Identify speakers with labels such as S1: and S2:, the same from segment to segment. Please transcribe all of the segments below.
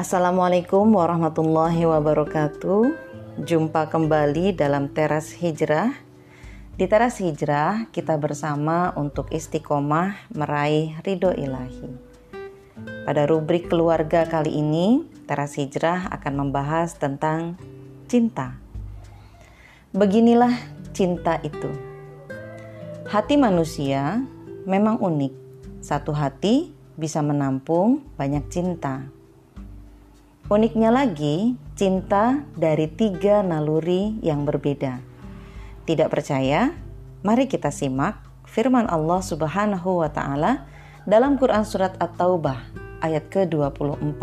S1: Assalamualaikum warahmatullahi wabarakatuh. Jumpa kembali dalam Teras Hijrah. Di Teras Hijrah, kita bersama untuk istiqomah meraih ridho ilahi. Pada rubrik keluarga kali ini, Teras Hijrah akan membahas tentang cinta. Beginilah cinta itu. Hati manusia memang unik. Satu hati bisa menampung banyak cinta. Uniknya lagi, cinta dari tiga naluri yang berbeda. Tidak percaya? Mari kita simak firman Allah Subhanahu wa taala dalam Quran surat At-Taubah ayat ke-24.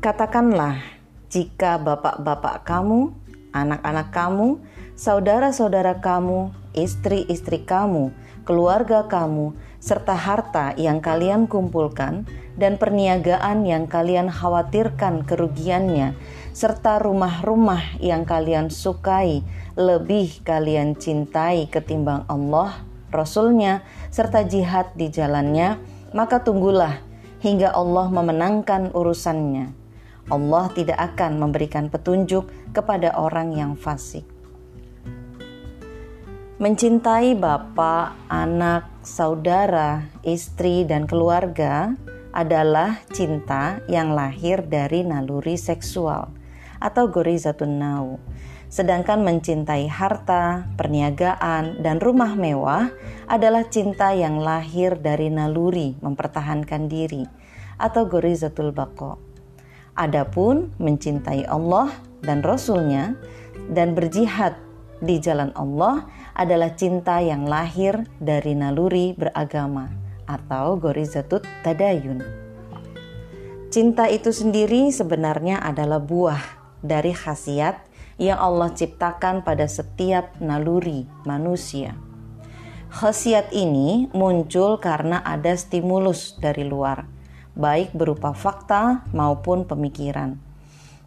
S1: Katakanlah, jika bapak-bapak kamu, anak-anak kamu, saudara-saudara kamu, istri-istri kamu, keluarga kamu, serta harta yang kalian kumpulkan dan perniagaan yang kalian khawatirkan kerugiannya, serta rumah-rumah yang kalian sukai, lebih kalian cintai ketimbang Allah, Rasulnya, serta jihad di jalannya, maka tunggulah hingga Allah memenangkan urusannya Allah tidak akan memberikan petunjuk kepada orang yang fasik. Mencintai bapak, anak, saudara, istri, dan keluarga adalah cinta yang lahir dari naluri seksual atau gorizatun nau. Sedangkan mencintai harta, perniagaan, dan rumah mewah adalah cinta yang lahir dari naluri mempertahankan diri atau gorizatul bako. Adapun mencintai Allah dan Rasulnya dan berjihad di jalan Allah adalah cinta yang lahir dari naluri beragama atau gorizatut tadayun. Cinta itu sendiri sebenarnya adalah buah dari khasiat yang Allah ciptakan pada setiap naluri manusia. Khasiat ini muncul karena ada stimulus dari luar, baik berupa fakta maupun pemikiran.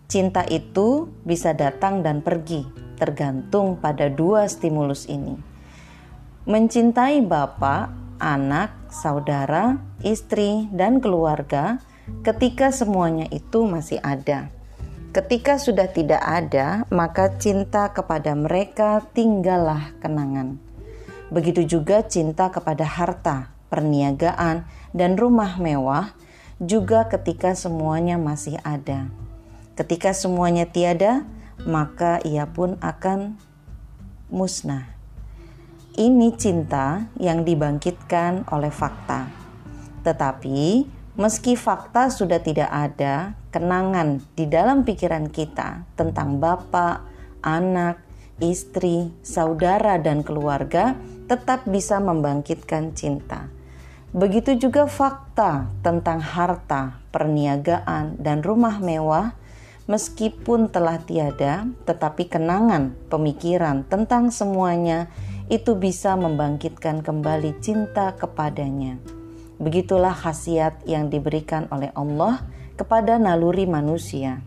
S1: Cinta itu bisa datang dan pergi, tergantung pada dua stimulus ini. Mencintai bapak, anak, saudara, istri, dan keluarga ketika semuanya itu masih ada. Ketika sudah tidak ada, maka cinta kepada mereka tinggallah kenangan. Begitu juga cinta kepada harta, perniagaan, dan rumah mewah juga ketika semuanya masih ada. Ketika semuanya tiada, maka ia pun akan musnah. Ini cinta yang dibangkitkan oleh fakta. Tetapi, meski fakta sudah tidak ada, kenangan di dalam pikiran kita tentang bapak, anak, istri, saudara, dan keluarga tetap bisa membangkitkan cinta. Begitu juga fakta tentang harta, perniagaan, dan rumah mewah, meskipun telah tiada, tetapi kenangan, pemikiran tentang semuanya itu bisa membangkitkan kembali cinta kepadanya. Begitulah khasiat yang diberikan oleh Allah kepada naluri manusia.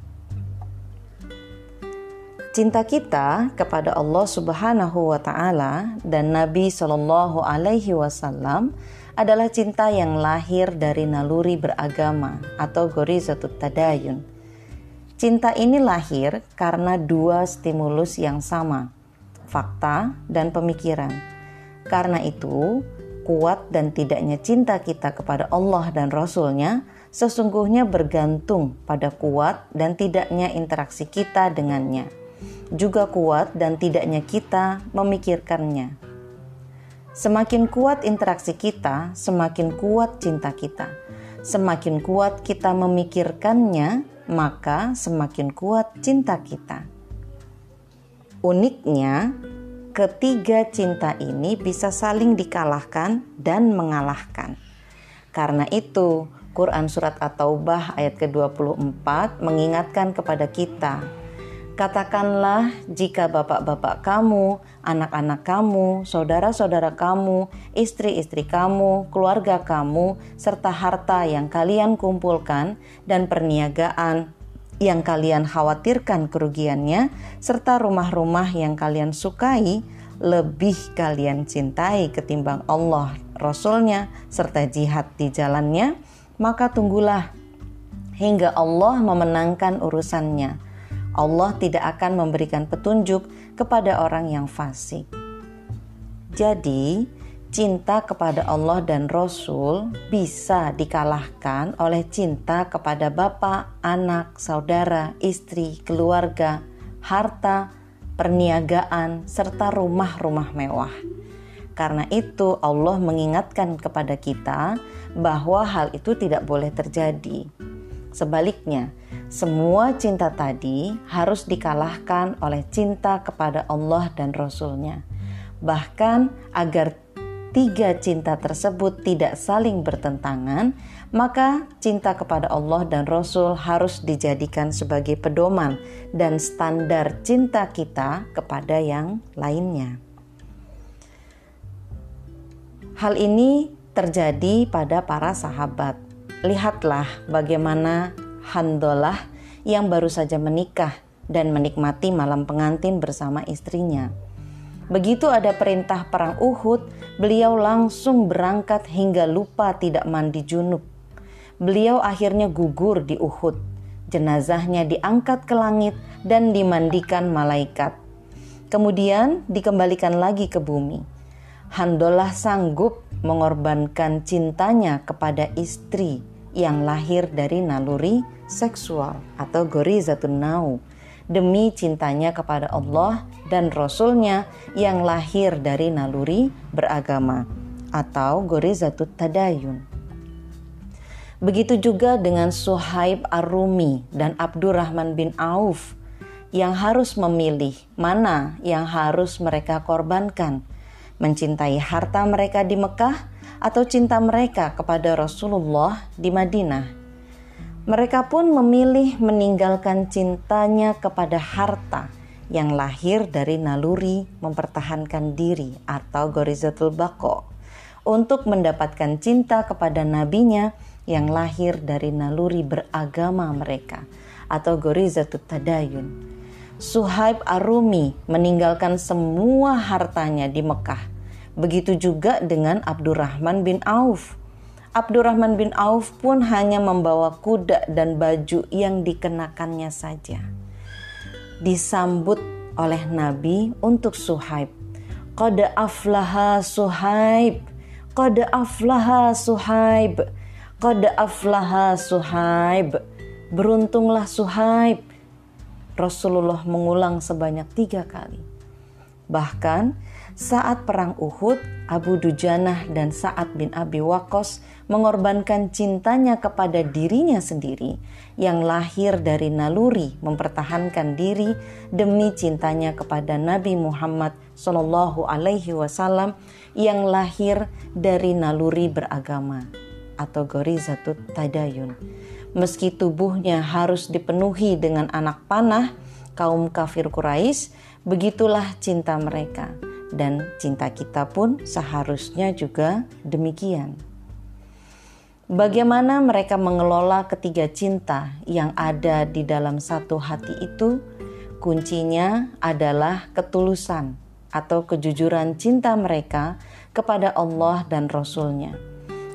S1: Cinta kita kepada Allah Subhanahu wa taala dan Nabi Shallallahu alaihi wasallam adalah cinta yang lahir dari naluri beragama atau gorizatut tadayun. Cinta ini lahir karena dua stimulus yang sama, fakta dan pemikiran. Karena itu, kuat dan tidaknya cinta kita kepada Allah dan Rasulnya sesungguhnya bergantung pada kuat dan tidaknya interaksi kita dengannya. Juga kuat dan tidaknya kita memikirkannya Semakin kuat interaksi kita, semakin kuat cinta kita. Semakin kuat kita memikirkannya, maka semakin kuat cinta kita. Uniknya, ketiga cinta ini bisa saling dikalahkan dan mengalahkan. Karena itu, Quran Surat At-Taubah ayat ke-24 mengingatkan kepada kita Katakanlah jika bapak-bapak kamu, anak-anak kamu, saudara-saudara kamu, istri-istri kamu, keluarga kamu, serta harta yang kalian kumpulkan dan perniagaan yang kalian khawatirkan kerugiannya, serta rumah-rumah yang kalian sukai, lebih kalian cintai ketimbang Allah, Rasulnya, serta jihad di jalannya, maka tunggulah hingga Allah memenangkan urusannya. Allah tidak akan memberikan petunjuk kepada orang yang fasik. Jadi, cinta kepada Allah dan Rasul bisa dikalahkan oleh cinta kepada bapak, anak, saudara, istri, keluarga, harta, perniagaan, serta rumah-rumah mewah. Karena itu, Allah mengingatkan kepada kita bahwa hal itu tidak boleh terjadi. Sebaliknya, semua cinta tadi harus dikalahkan oleh cinta kepada Allah dan Rasul-Nya. Bahkan agar tiga cinta tersebut tidak saling bertentangan, maka cinta kepada Allah dan Rasul harus dijadikan sebagai pedoman dan standar cinta kita kepada yang lainnya. Hal ini terjadi pada para sahabat. Lihatlah bagaimana Handolah yang baru saja menikah dan menikmati malam pengantin bersama istrinya Begitu ada perintah perang Uhud, beliau langsung berangkat hingga lupa tidak mandi junub. Beliau akhirnya gugur di Uhud. Jenazahnya diangkat ke langit dan dimandikan malaikat. Kemudian dikembalikan lagi ke bumi. Handolah sanggup mengorbankan cintanya kepada istri yang lahir dari naluri seksual atau gorizatun nau demi cintanya kepada Allah dan Rasulnya yang lahir dari naluri beragama atau gorizatut tadayun. Begitu juga dengan Suhaib Ar-Rumi dan Abdurrahman bin Auf yang harus memilih mana yang harus mereka korbankan, mencintai harta mereka di Mekah atau cinta mereka kepada Rasulullah di Madinah. Mereka pun memilih meninggalkan cintanya kepada harta yang lahir dari naluri mempertahankan diri atau gorizatul bako untuk mendapatkan cinta kepada nabinya yang lahir dari naluri beragama mereka atau gorizatul tadayun. Suhaib Arumi meninggalkan semua hartanya di Mekah. Begitu juga dengan Abdurrahman bin Auf Abdurrahman bin Auf pun hanya membawa kuda dan baju yang dikenakannya saja. Disambut oleh Nabi untuk Suhaib. Qad aflaha Suhaib. Qad aflaha Suhaib. Qad aflaha Suhaib. Beruntunglah Suhaib. Rasulullah mengulang sebanyak tiga kali. Bahkan saat perang Uhud, Abu Dujanah dan Sa'ad bin Abi Waqqas mengorbankan cintanya kepada dirinya sendiri yang lahir dari naluri mempertahankan diri demi cintanya kepada Nabi Muhammad Shallallahu alaihi wasallam yang lahir dari naluri beragama atau gorizatut tadayun. Meski tubuhnya harus dipenuhi dengan anak panah kaum kafir Quraisy, begitulah cinta mereka dan cinta kita pun seharusnya juga demikian. Bagaimana mereka mengelola ketiga cinta yang ada di dalam satu hati itu? Kuncinya adalah ketulusan atau kejujuran cinta mereka kepada Allah dan Rasul-Nya.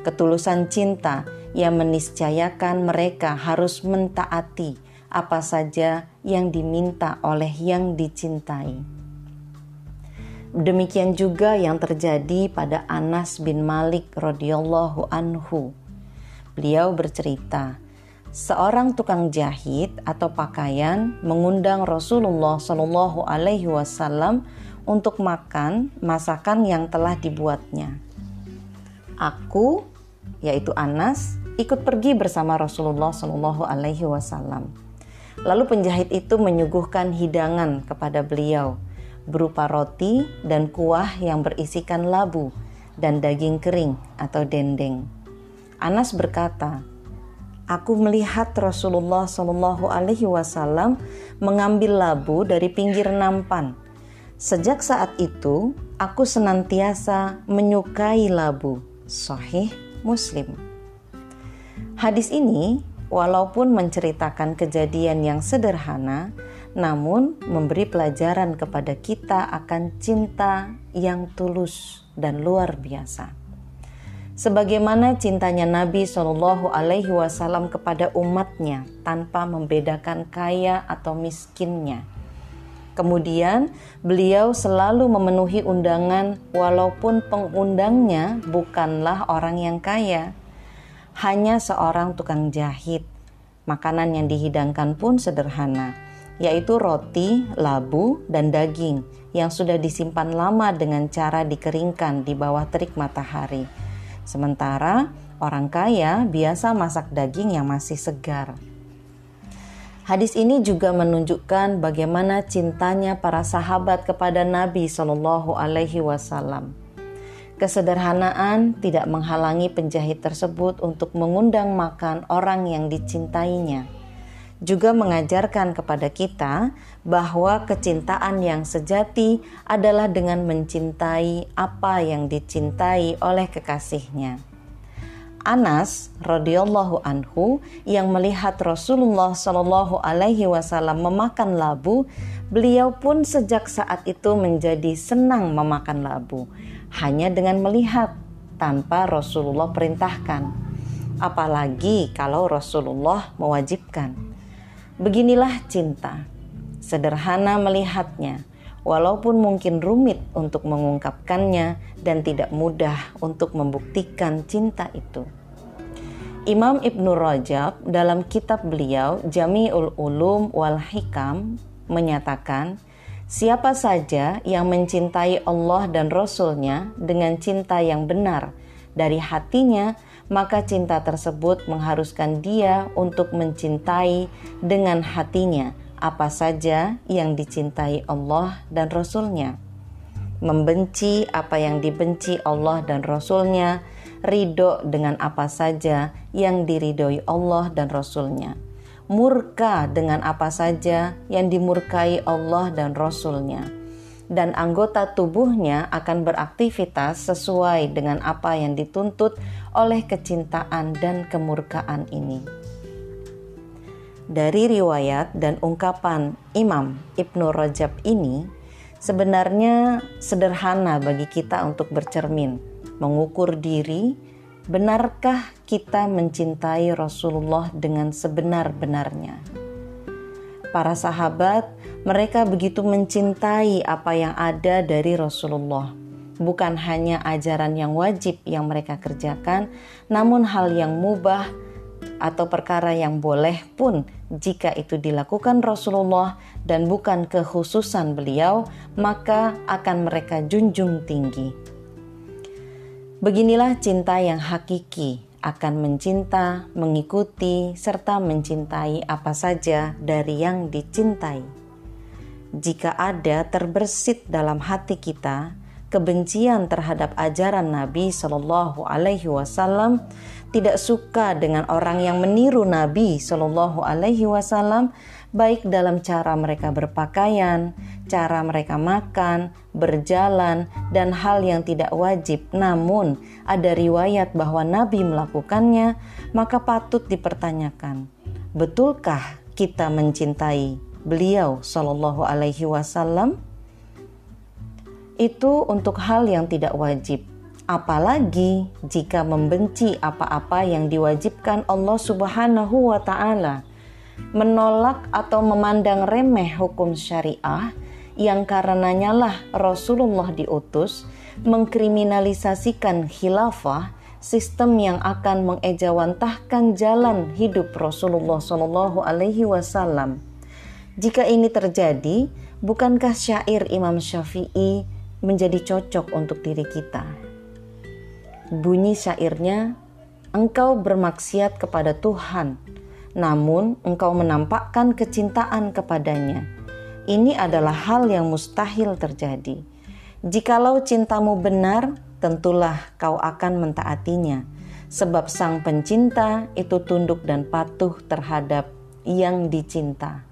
S1: Ketulusan cinta yang meniscayakan mereka harus mentaati apa saja yang diminta oleh yang dicintai. Demikian juga yang terjadi pada Anas bin Malik radhiyallahu anhu. Beliau bercerita, seorang tukang jahit atau pakaian mengundang Rasulullah Shallallahu alaihi wasallam untuk makan masakan yang telah dibuatnya. Aku, yaitu Anas, ikut pergi bersama Rasulullah Shallallahu alaihi wasallam. Lalu penjahit itu menyuguhkan hidangan kepada beliau berupa roti dan kuah yang berisikan labu dan daging kering atau dendeng. Anas berkata, Aku melihat Rasulullah Shallallahu Alaihi Wasallam mengambil labu dari pinggir nampan. Sejak saat itu, aku senantiasa menyukai labu. Sahih Muslim. Hadis ini, walaupun menceritakan kejadian yang sederhana, namun memberi pelajaran kepada kita akan cinta yang tulus dan luar biasa. sebagaimana cintanya Nabi Shallallahu Alaihi Wasallam kepada umatnya tanpa membedakan kaya atau miskinnya. Kemudian beliau selalu memenuhi undangan walaupun pengundangnya bukanlah orang yang kaya, hanya seorang tukang jahit. Makanan yang dihidangkan pun sederhana, yaitu roti, labu, dan daging yang sudah disimpan lama dengan cara dikeringkan di bawah terik matahari. Sementara orang kaya biasa masak daging yang masih segar. Hadis ini juga menunjukkan bagaimana cintanya para sahabat kepada Nabi Shallallahu Alaihi Wasallam. Kesederhanaan tidak menghalangi penjahit tersebut untuk mengundang makan orang yang dicintainya juga mengajarkan kepada kita bahwa kecintaan yang sejati adalah dengan mencintai apa yang dicintai oleh kekasihnya. Anas radhiyallahu anhu yang melihat Rasulullah shallallahu alaihi wasallam memakan labu, beliau pun sejak saat itu menjadi senang memakan labu hanya dengan melihat tanpa Rasulullah perintahkan. Apalagi kalau Rasulullah mewajibkan. Beginilah cinta, sederhana melihatnya, walaupun mungkin rumit untuk mengungkapkannya dan tidak mudah untuk membuktikan cinta itu. Imam Ibnu Rajab dalam kitab beliau Jami'ul Ulum wal Hikam menyatakan, siapa saja yang mencintai Allah dan Rasulnya dengan cinta yang benar dari hatinya, maka cinta tersebut mengharuskan dia untuk mencintai dengan hatinya apa saja yang dicintai Allah dan Rasulnya. Membenci apa yang dibenci Allah dan Rasulnya, ridho dengan apa saja yang diridhoi Allah dan Rasulnya. Murka dengan apa saja yang dimurkai Allah dan Rasulnya dan anggota tubuhnya akan beraktivitas sesuai dengan apa yang dituntut oleh kecintaan dan kemurkaan ini. Dari riwayat dan ungkapan Imam Ibnu Rajab ini sebenarnya sederhana bagi kita untuk bercermin, mengukur diri, benarkah kita mencintai Rasulullah dengan sebenar-benarnya. Para sahabat mereka begitu mencintai apa yang ada dari Rasulullah. Bukan hanya ajaran yang wajib yang mereka kerjakan, namun hal yang mubah atau perkara yang boleh pun jika itu dilakukan Rasulullah dan bukan kekhususan beliau, maka akan mereka junjung tinggi. Beginilah cinta yang hakiki, akan mencinta, mengikuti, serta mencintai apa saja dari yang dicintai. Jika ada terbersit dalam hati kita kebencian terhadap ajaran Nabi Shallallahu Alaihi Wasallam, tidak suka dengan orang yang meniru Nabi Shallallahu Alaihi Wasallam, baik dalam cara mereka berpakaian, cara mereka makan, berjalan, dan hal yang tidak wajib. Namun, ada riwayat bahwa Nabi melakukannya, maka patut dipertanyakan: betulkah kita mencintai beliau Shallallahu Alaihi Wasallam itu untuk hal yang tidak wajib. Apalagi jika membenci apa-apa yang diwajibkan Allah Subhanahu wa Ta'ala, menolak atau memandang remeh hukum syariah yang karenanya lah Rasulullah diutus mengkriminalisasikan khilafah sistem yang akan mengejawantahkan jalan hidup Rasulullah Shallallahu Alaihi Wasallam jika ini terjadi, bukankah syair Imam Syafi'i menjadi cocok untuk diri kita? Bunyi syairnya, engkau bermaksiat kepada Tuhan, namun engkau menampakkan kecintaan kepadanya. Ini adalah hal yang mustahil terjadi. Jikalau cintamu benar, tentulah kau akan mentaatinya, sebab sang pencinta itu tunduk dan patuh terhadap yang dicinta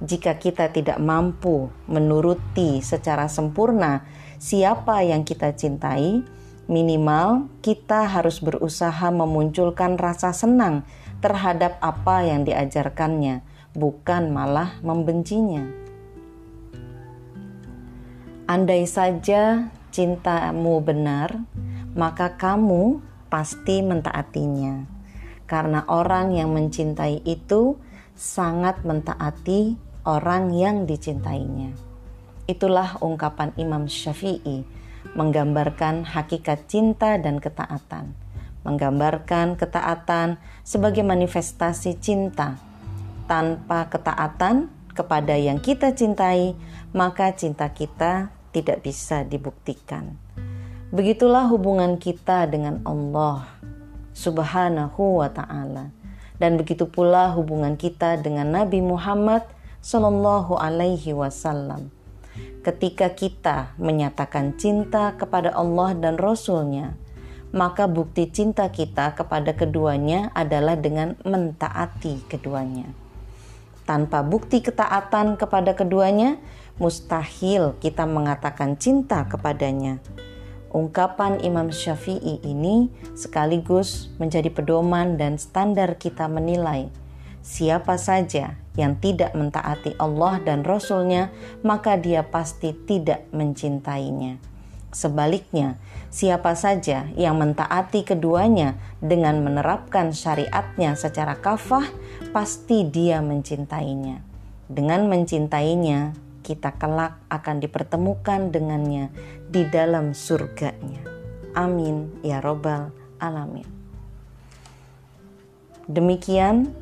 S1: jika kita tidak mampu menuruti secara sempurna siapa yang kita cintai, minimal kita harus berusaha memunculkan rasa senang terhadap apa yang diajarkannya, bukan malah membencinya. Andai saja cintamu benar, maka kamu pasti mentaatinya. Karena orang yang mencintai itu sangat mentaati orang yang dicintainya. Itulah ungkapan Imam Syafi'i menggambarkan hakikat cinta dan ketaatan. Menggambarkan ketaatan sebagai manifestasi cinta. Tanpa ketaatan kepada yang kita cintai, maka cinta kita tidak bisa dibuktikan. Begitulah hubungan kita dengan Allah Subhanahu wa taala. Dan begitu pula hubungan kita dengan Nabi Muhammad sallallahu alaihi wasallam. Ketika kita menyatakan cinta kepada Allah dan Rasulnya, maka bukti cinta kita kepada keduanya adalah dengan mentaati keduanya. Tanpa bukti ketaatan kepada keduanya, mustahil kita mengatakan cinta kepadanya Ungkapan Imam Syafi'i ini sekaligus menjadi pedoman dan standar kita menilai siapa saja yang tidak mentaati Allah dan Rasul-Nya, maka dia pasti tidak mencintainya. Sebaliknya, siapa saja yang mentaati keduanya dengan menerapkan syariatnya secara kafah, pasti dia mencintainya. Dengan mencintainya, kita kelak akan dipertemukan dengannya di dalam surganya. Amin ya robbal alamin. Demikian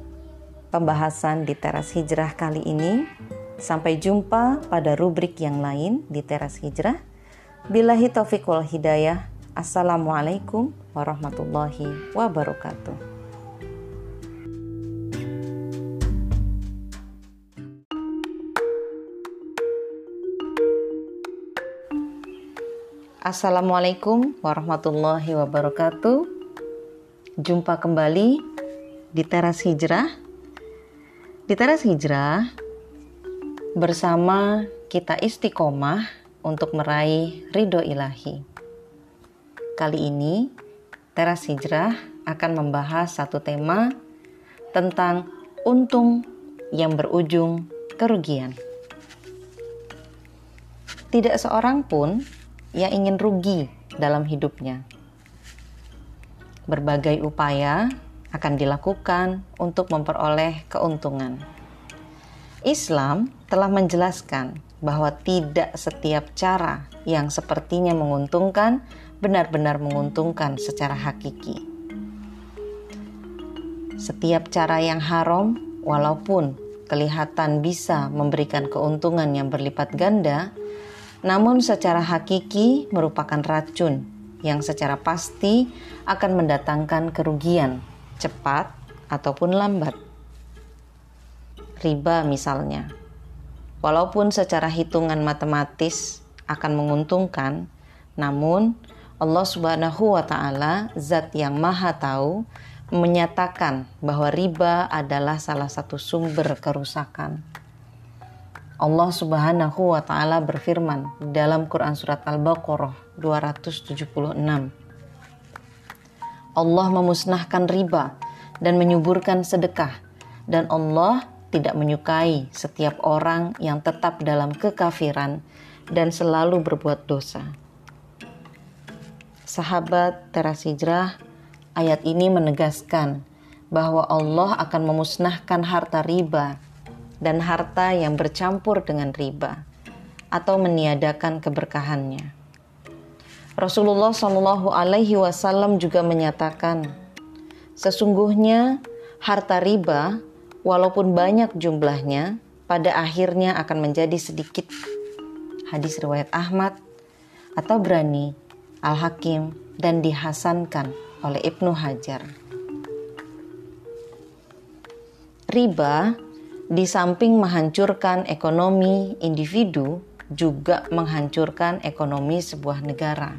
S1: pembahasan di teras hijrah kali ini. Sampai jumpa pada rubrik yang lain di teras hijrah. Bilahi taufiq wal hidayah. Assalamualaikum warahmatullahi wabarakatuh. Assalamualaikum warahmatullahi wabarakatuh. Jumpa kembali di Teras Hijrah. Di Teras Hijrah bersama kita istiqomah untuk meraih ridho ilahi. Kali ini Teras Hijrah akan membahas satu tema tentang untung yang berujung kerugian. Tidak seorang pun yang ingin rugi dalam hidupnya. Berbagai upaya akan dilakukan untuk memperoleh keuntungan. Islam telah menjelaskan bahwa tidak setiap cara yang sepertinya menguntungkan benar-benar menguntungkan secara hakiki. Setiap cara yang haram, walaupun kelihatan bisa memberikan keuntungan yang berlipat ganda, namun secara hakiki merupakan racun yang secara pasti akan mendatangkan kerugian cepat ataupun lambat. Riba misalnya. Walaupun secara hitungan matematis akan menguntungkan, namun Allah Subhanahu wa taala, zat yang Maha Tahu, menyatakan bahwa riba adalah salah satu sumber kerusakan. Allah Subhanahu wa taala berfirman dalam Quran surat Al-Baqarah 276. Allah memusnahkan riba dan menyuburkan sedekah dan Allah tidak menyukai setiap orang yang tetap dalam kekafiran dan selalu berbuat dosa. Sahabat teras hijrah, ayat ini menegaskan bahwa Allah akan memusnahkan harta riba dan harta yang bercampur dengan riba atau meniadakan keberkahannya. Rasulullah Shallallahu Alaihi Wasallam juga menyatakan, sesungguhnya harta riba walaupun banyak jumlahnya pada akhirnya akan menjadi sedikit. Hadis riwayat Ahmad atau Brani, Al-Hakim dan dihasankan oleh Ibnu Hajar. Riba di samping menghancurkan ekonomi individu, juga menghancurkan ekonomi sebuah negara.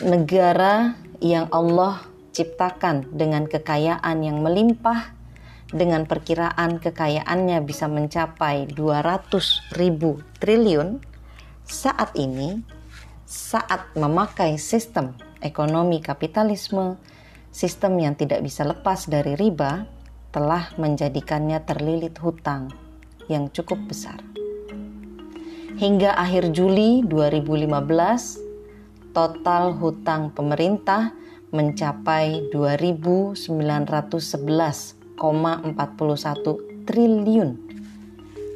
S1: Negara yang Allah ciptakan dengan kekayaan yang melimpah, dengan perkiraan kekayaannya bisa mencapai 200 ribu triliun, saat ini, saat memakai sistem ekonomi kapitalisme, sistem yang tidak bisa lepas dari riba, telah menjadikannya terlilit hutang yang cukup besar. Hingga akhir Juli 2015 total hutang pemerintah mencapai 2.911,41 triliun.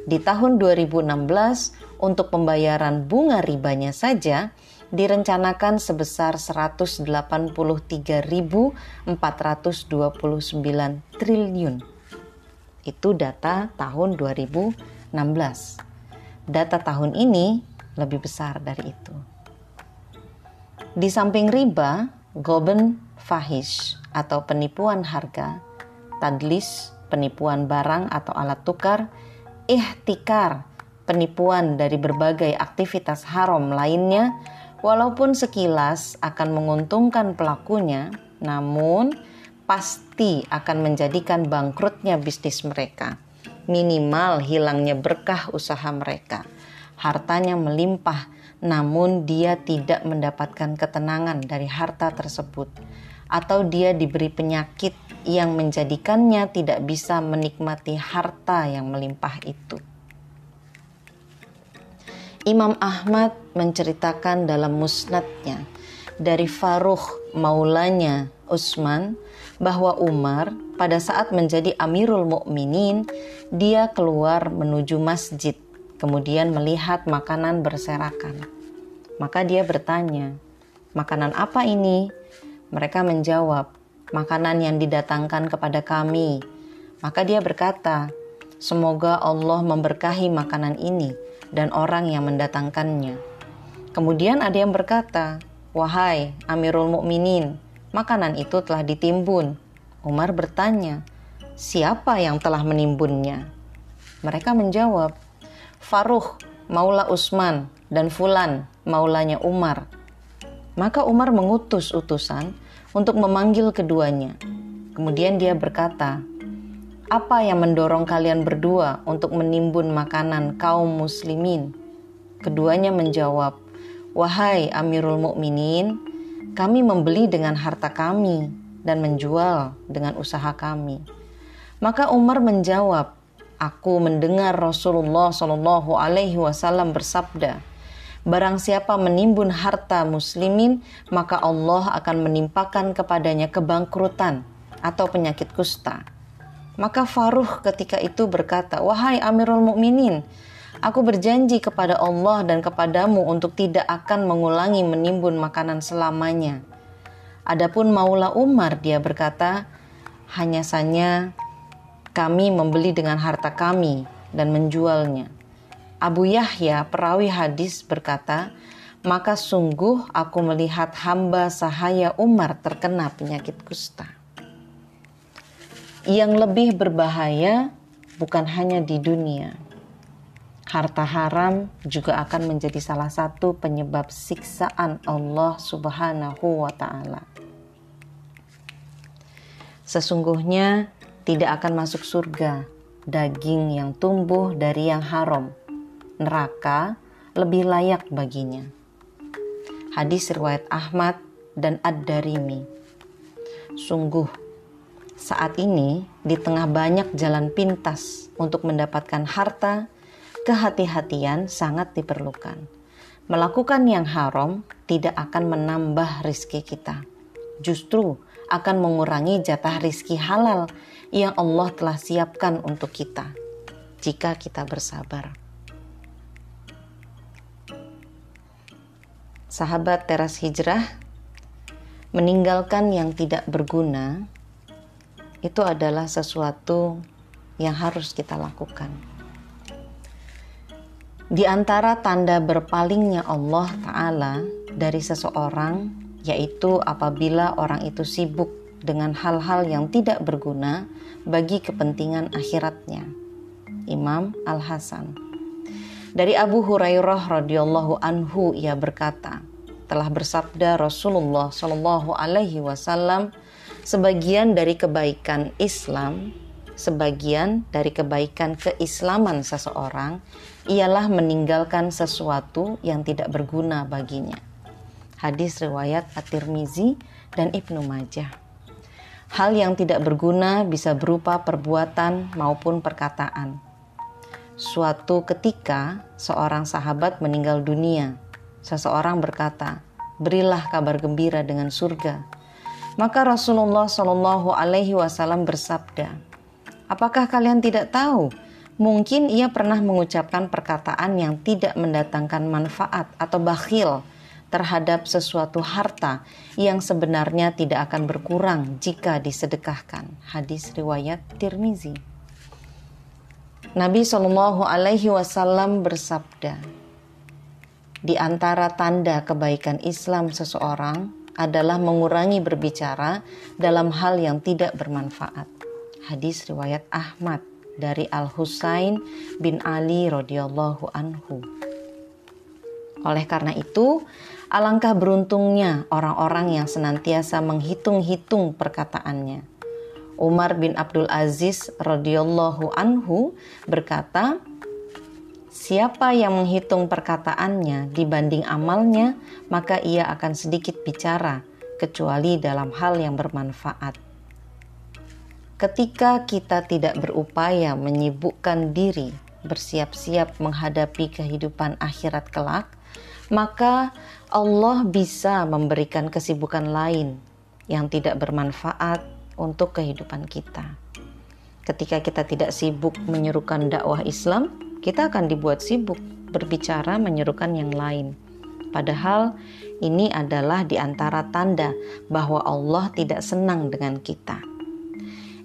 S1: Di tahun 2016 untuk pembayaran bunga ribanya saja direncanakan sebesar 183.429 triliun. Itu data tahun 2016. Data tahun ini lebih besar dari itu. Di samping riba, goben fahish atau penipuan harga, tadlis, penipuan barang atau alat tukar, ihtikar, penipuan dari berbagai aktivitas haram lainnya Walaupun sekilas akan menguntungkan pelakunya, namun pasti akan menjadikan bangkrutnya bisnis mereka. Minimal hilangnya berkah usaha mereka. Hartanya melimpah, namun dia tidak mendapatkan ketenangan dari harta tersebut, atau dia diberi penyakit yang menjadikannya tidak bisa menikmati harta yang melimpah itu. Imam Ahmad menceritakan dalam musnadnya dari Faruh maulanya Utsman bahwa Umar pada saat menjadi Amirul Mukminin dia keluar menuju masjid kemudian melihat makanan berserakan. Maka dia bertanya, "Makanan apa ini?" Mereka menjawab, "Makanan yang didatangkan kepada kami." Maka dia berkata, "Semoga Allah memberkahi makanan ini." Dan orang yang mendatangkannya. Kemudian ada yang berkata, "Wahai Amirul Mukminin, makanan itu telah ditimbun." Umar bertanya, "Siapa yang telah menimbunnya?" Mereka menjawab, "Faruh, Maula Usman, dan Fulan, Maulanya Umar." Maka Umar mengutus utusan untuk memanggil keduanya. Kemudian dia berkata, apa yang mendorong kalian berdua untuk menimbun makanan kaum muslimin? Keduanya menjawab, Wahai Amirul Mukminin, kami membeli dengan harta kami dan menjual dengan usaha kami. Maka Umar menjawab, Aku mendengar Rasulullah Shallallahu Alaihi Wasallam bersabda, Barang siapa menimbun harta muslimin, maka Allah akan menimpakan kepadanya kebangkrutan atau penyakit kusta. Maka Faruh ketika itu berkata, "Wahai Amirul Mukminin, aku berjanji kepada Allah dan kepadamu untuk tidak akan mengulangi menimbun makanan selamanya." Adapun Maula Umar dia berkata, "Hanya saja kami membeli dengan harta kami dan menjualnya." Abu Yahya, perawi hadis berkata, "Maka sungguh aku melihat hamba sahaya Umar terkena penyakit kusta." Yang lebih berbahaya bukan hanya di dunia. Harta haram juga akan menjadi salah satu penyebab siksaan Allah Subhanahu wa Ta'ala. Sesungguhnya tidak akan masuk surga daging yang tumbuh dari yang haram. Neraka lebih layak baginya. Hadis riwayat Ahmad dan Ad-Darimi. Sungguh saat ini, di tengah banyak jalan pintas untuk mendapatkan harta, kehati-hatian sangat diperlukan. Melakukan yang haram tidak akan menambah rizki kita, justru akan mengurangi jatah rizki halal yang Allah telah siapkan untuk kita jika kita bersabar. Sahabat teras hijrah, meninggalkan yang tidak berguna itu adalah sesuatu yang harus kita lakukan. Di antara tanda berpalingnya Allah Ta'ala dari seseorang, yaitu apabila orang itu sibuk dengan hal-hal yang tidak berguna bagi kepentingan akhiratnya. Imam Al-Hasan dari Abu Hurairah radhiyallahu anhu ia berkata, telah bersabda Rasulullah Shallallahu alaihi wasallam, sebagian dari kebaikan Islam, sebagian dari kebaikan keislaman seseorang ialah meninggalkan sesuatu yang tidak berguna baginya. Hadis riwayat At-Tirmizi dan Ibnu Majah. Hal yang tidak berguna bisa berupa perbuatan maupun perkataan. Suatu ketika, seorang sahabat meninggal dunia. Seseorang berkata, berilah kabar gembira dengan surga. Maka Rasulullah Shallallahu Alaihi Wasallam bersabda, apakah kalian tidak tahu? Mungkin ia pernah mengucapkan perkataan yang tidak mendatangkan manfaat atau bakhil terhadap sesuatu harta yang sebenarnya tidak akan berkurang jika disedekahkan. Hadis riwayat Tirmizi. Nabi Shallallahu Alaihi Wasallam bersabda, di antara tanda kebaikan Islam seseorang adalah mengurangi berbicara dalam hal yang tidak bermanfaat. Hadis riwayat Ahmad dari Al Husain bin Ali radhiyallahu anhu. Oleh karena itu, alangkah beruntungnya orang-orang yang senantiasa menghitung-hitung perkataannya. Umar bin Abdul Aziz radhiyallahu anhu berkata, Siapa yang menghitung perkataannya dibanding amalnya, maka ia akan sedikit bicara, kecuali dalam hal yang bermanfaat. Ketika kita tidak berupaya menyibukkan diri, bersiap-siap menghadapi kehidupan akhirat kelak, maka Allah bisa memberikan kesibukan lain yang tidak bermanfaat untuk kehidupan kita. Ketika kita tidak sibuk menyerukan dakwah Islam, kita akan dibuat sibuk berbicara menyerukan yang lain. Padahal ini adalah di antara tanda bahwa Allah tidak senang dengan kita.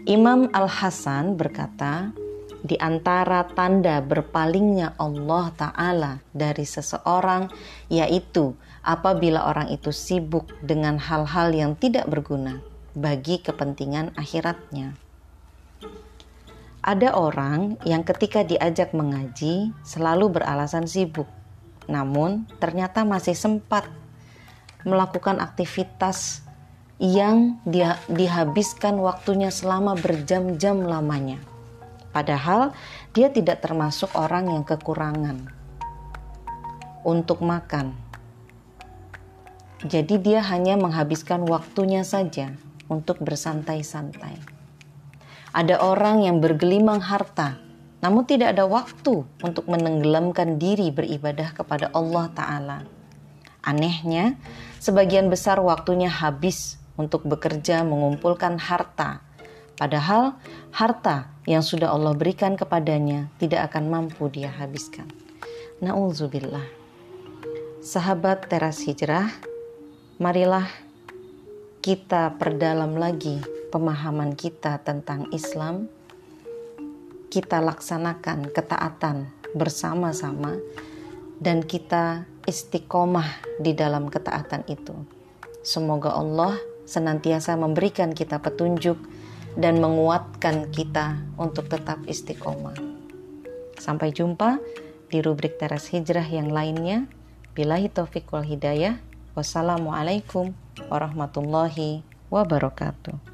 S1: Imam Al-Hasan berkata, di antara tanda berpalingnya Allah Ta'ala dari seseorang, yaitu apabila orang itu sibuk dengan hal-hal yang tidak berguna bagi kepentingan akhiratnya. Ada orang yang ketika diajak mengaji selalu beralasan sibuk, namun ternyata masih sempat melakukan aktivitas yang dia dihabiskan waktunya selama berjam-jam lamanya. Padahal dia tidak termasuk orang yang kekurangan untuk makan. Jadi dia hanya menghabiskan waktunya saja untuk bersantai-santai. Ada orang yang bergelimang harta, namun tidak ada waktu untuk menenggelamkan diri beribadah kepada Allah Ta'ala. Anehnya, sebagian besar waktunya habis untuk bekerja mengumpulkan harta, padahal harta yang sudah Allah berikan kepadanya tidak akan mampu dia habiskan. Nauzubillah. Sahabat teras hijrah, marilah kita perdalam lagi pemahaman kita tentang Islam, kita laksanakan ketaatan bersama-sama, dan kita istiqomah di dalam ketaatan itu. Semoga Allah senantiasa memberikan kita petunjuk dan menguatkan kita untuk tetap istiqomah. Sampai jumpa di rubrik teras hijrah yang lainnya. Bilahi taufik wal hidayah. Wassalamualaikum warahmatullahi wabarakatuh.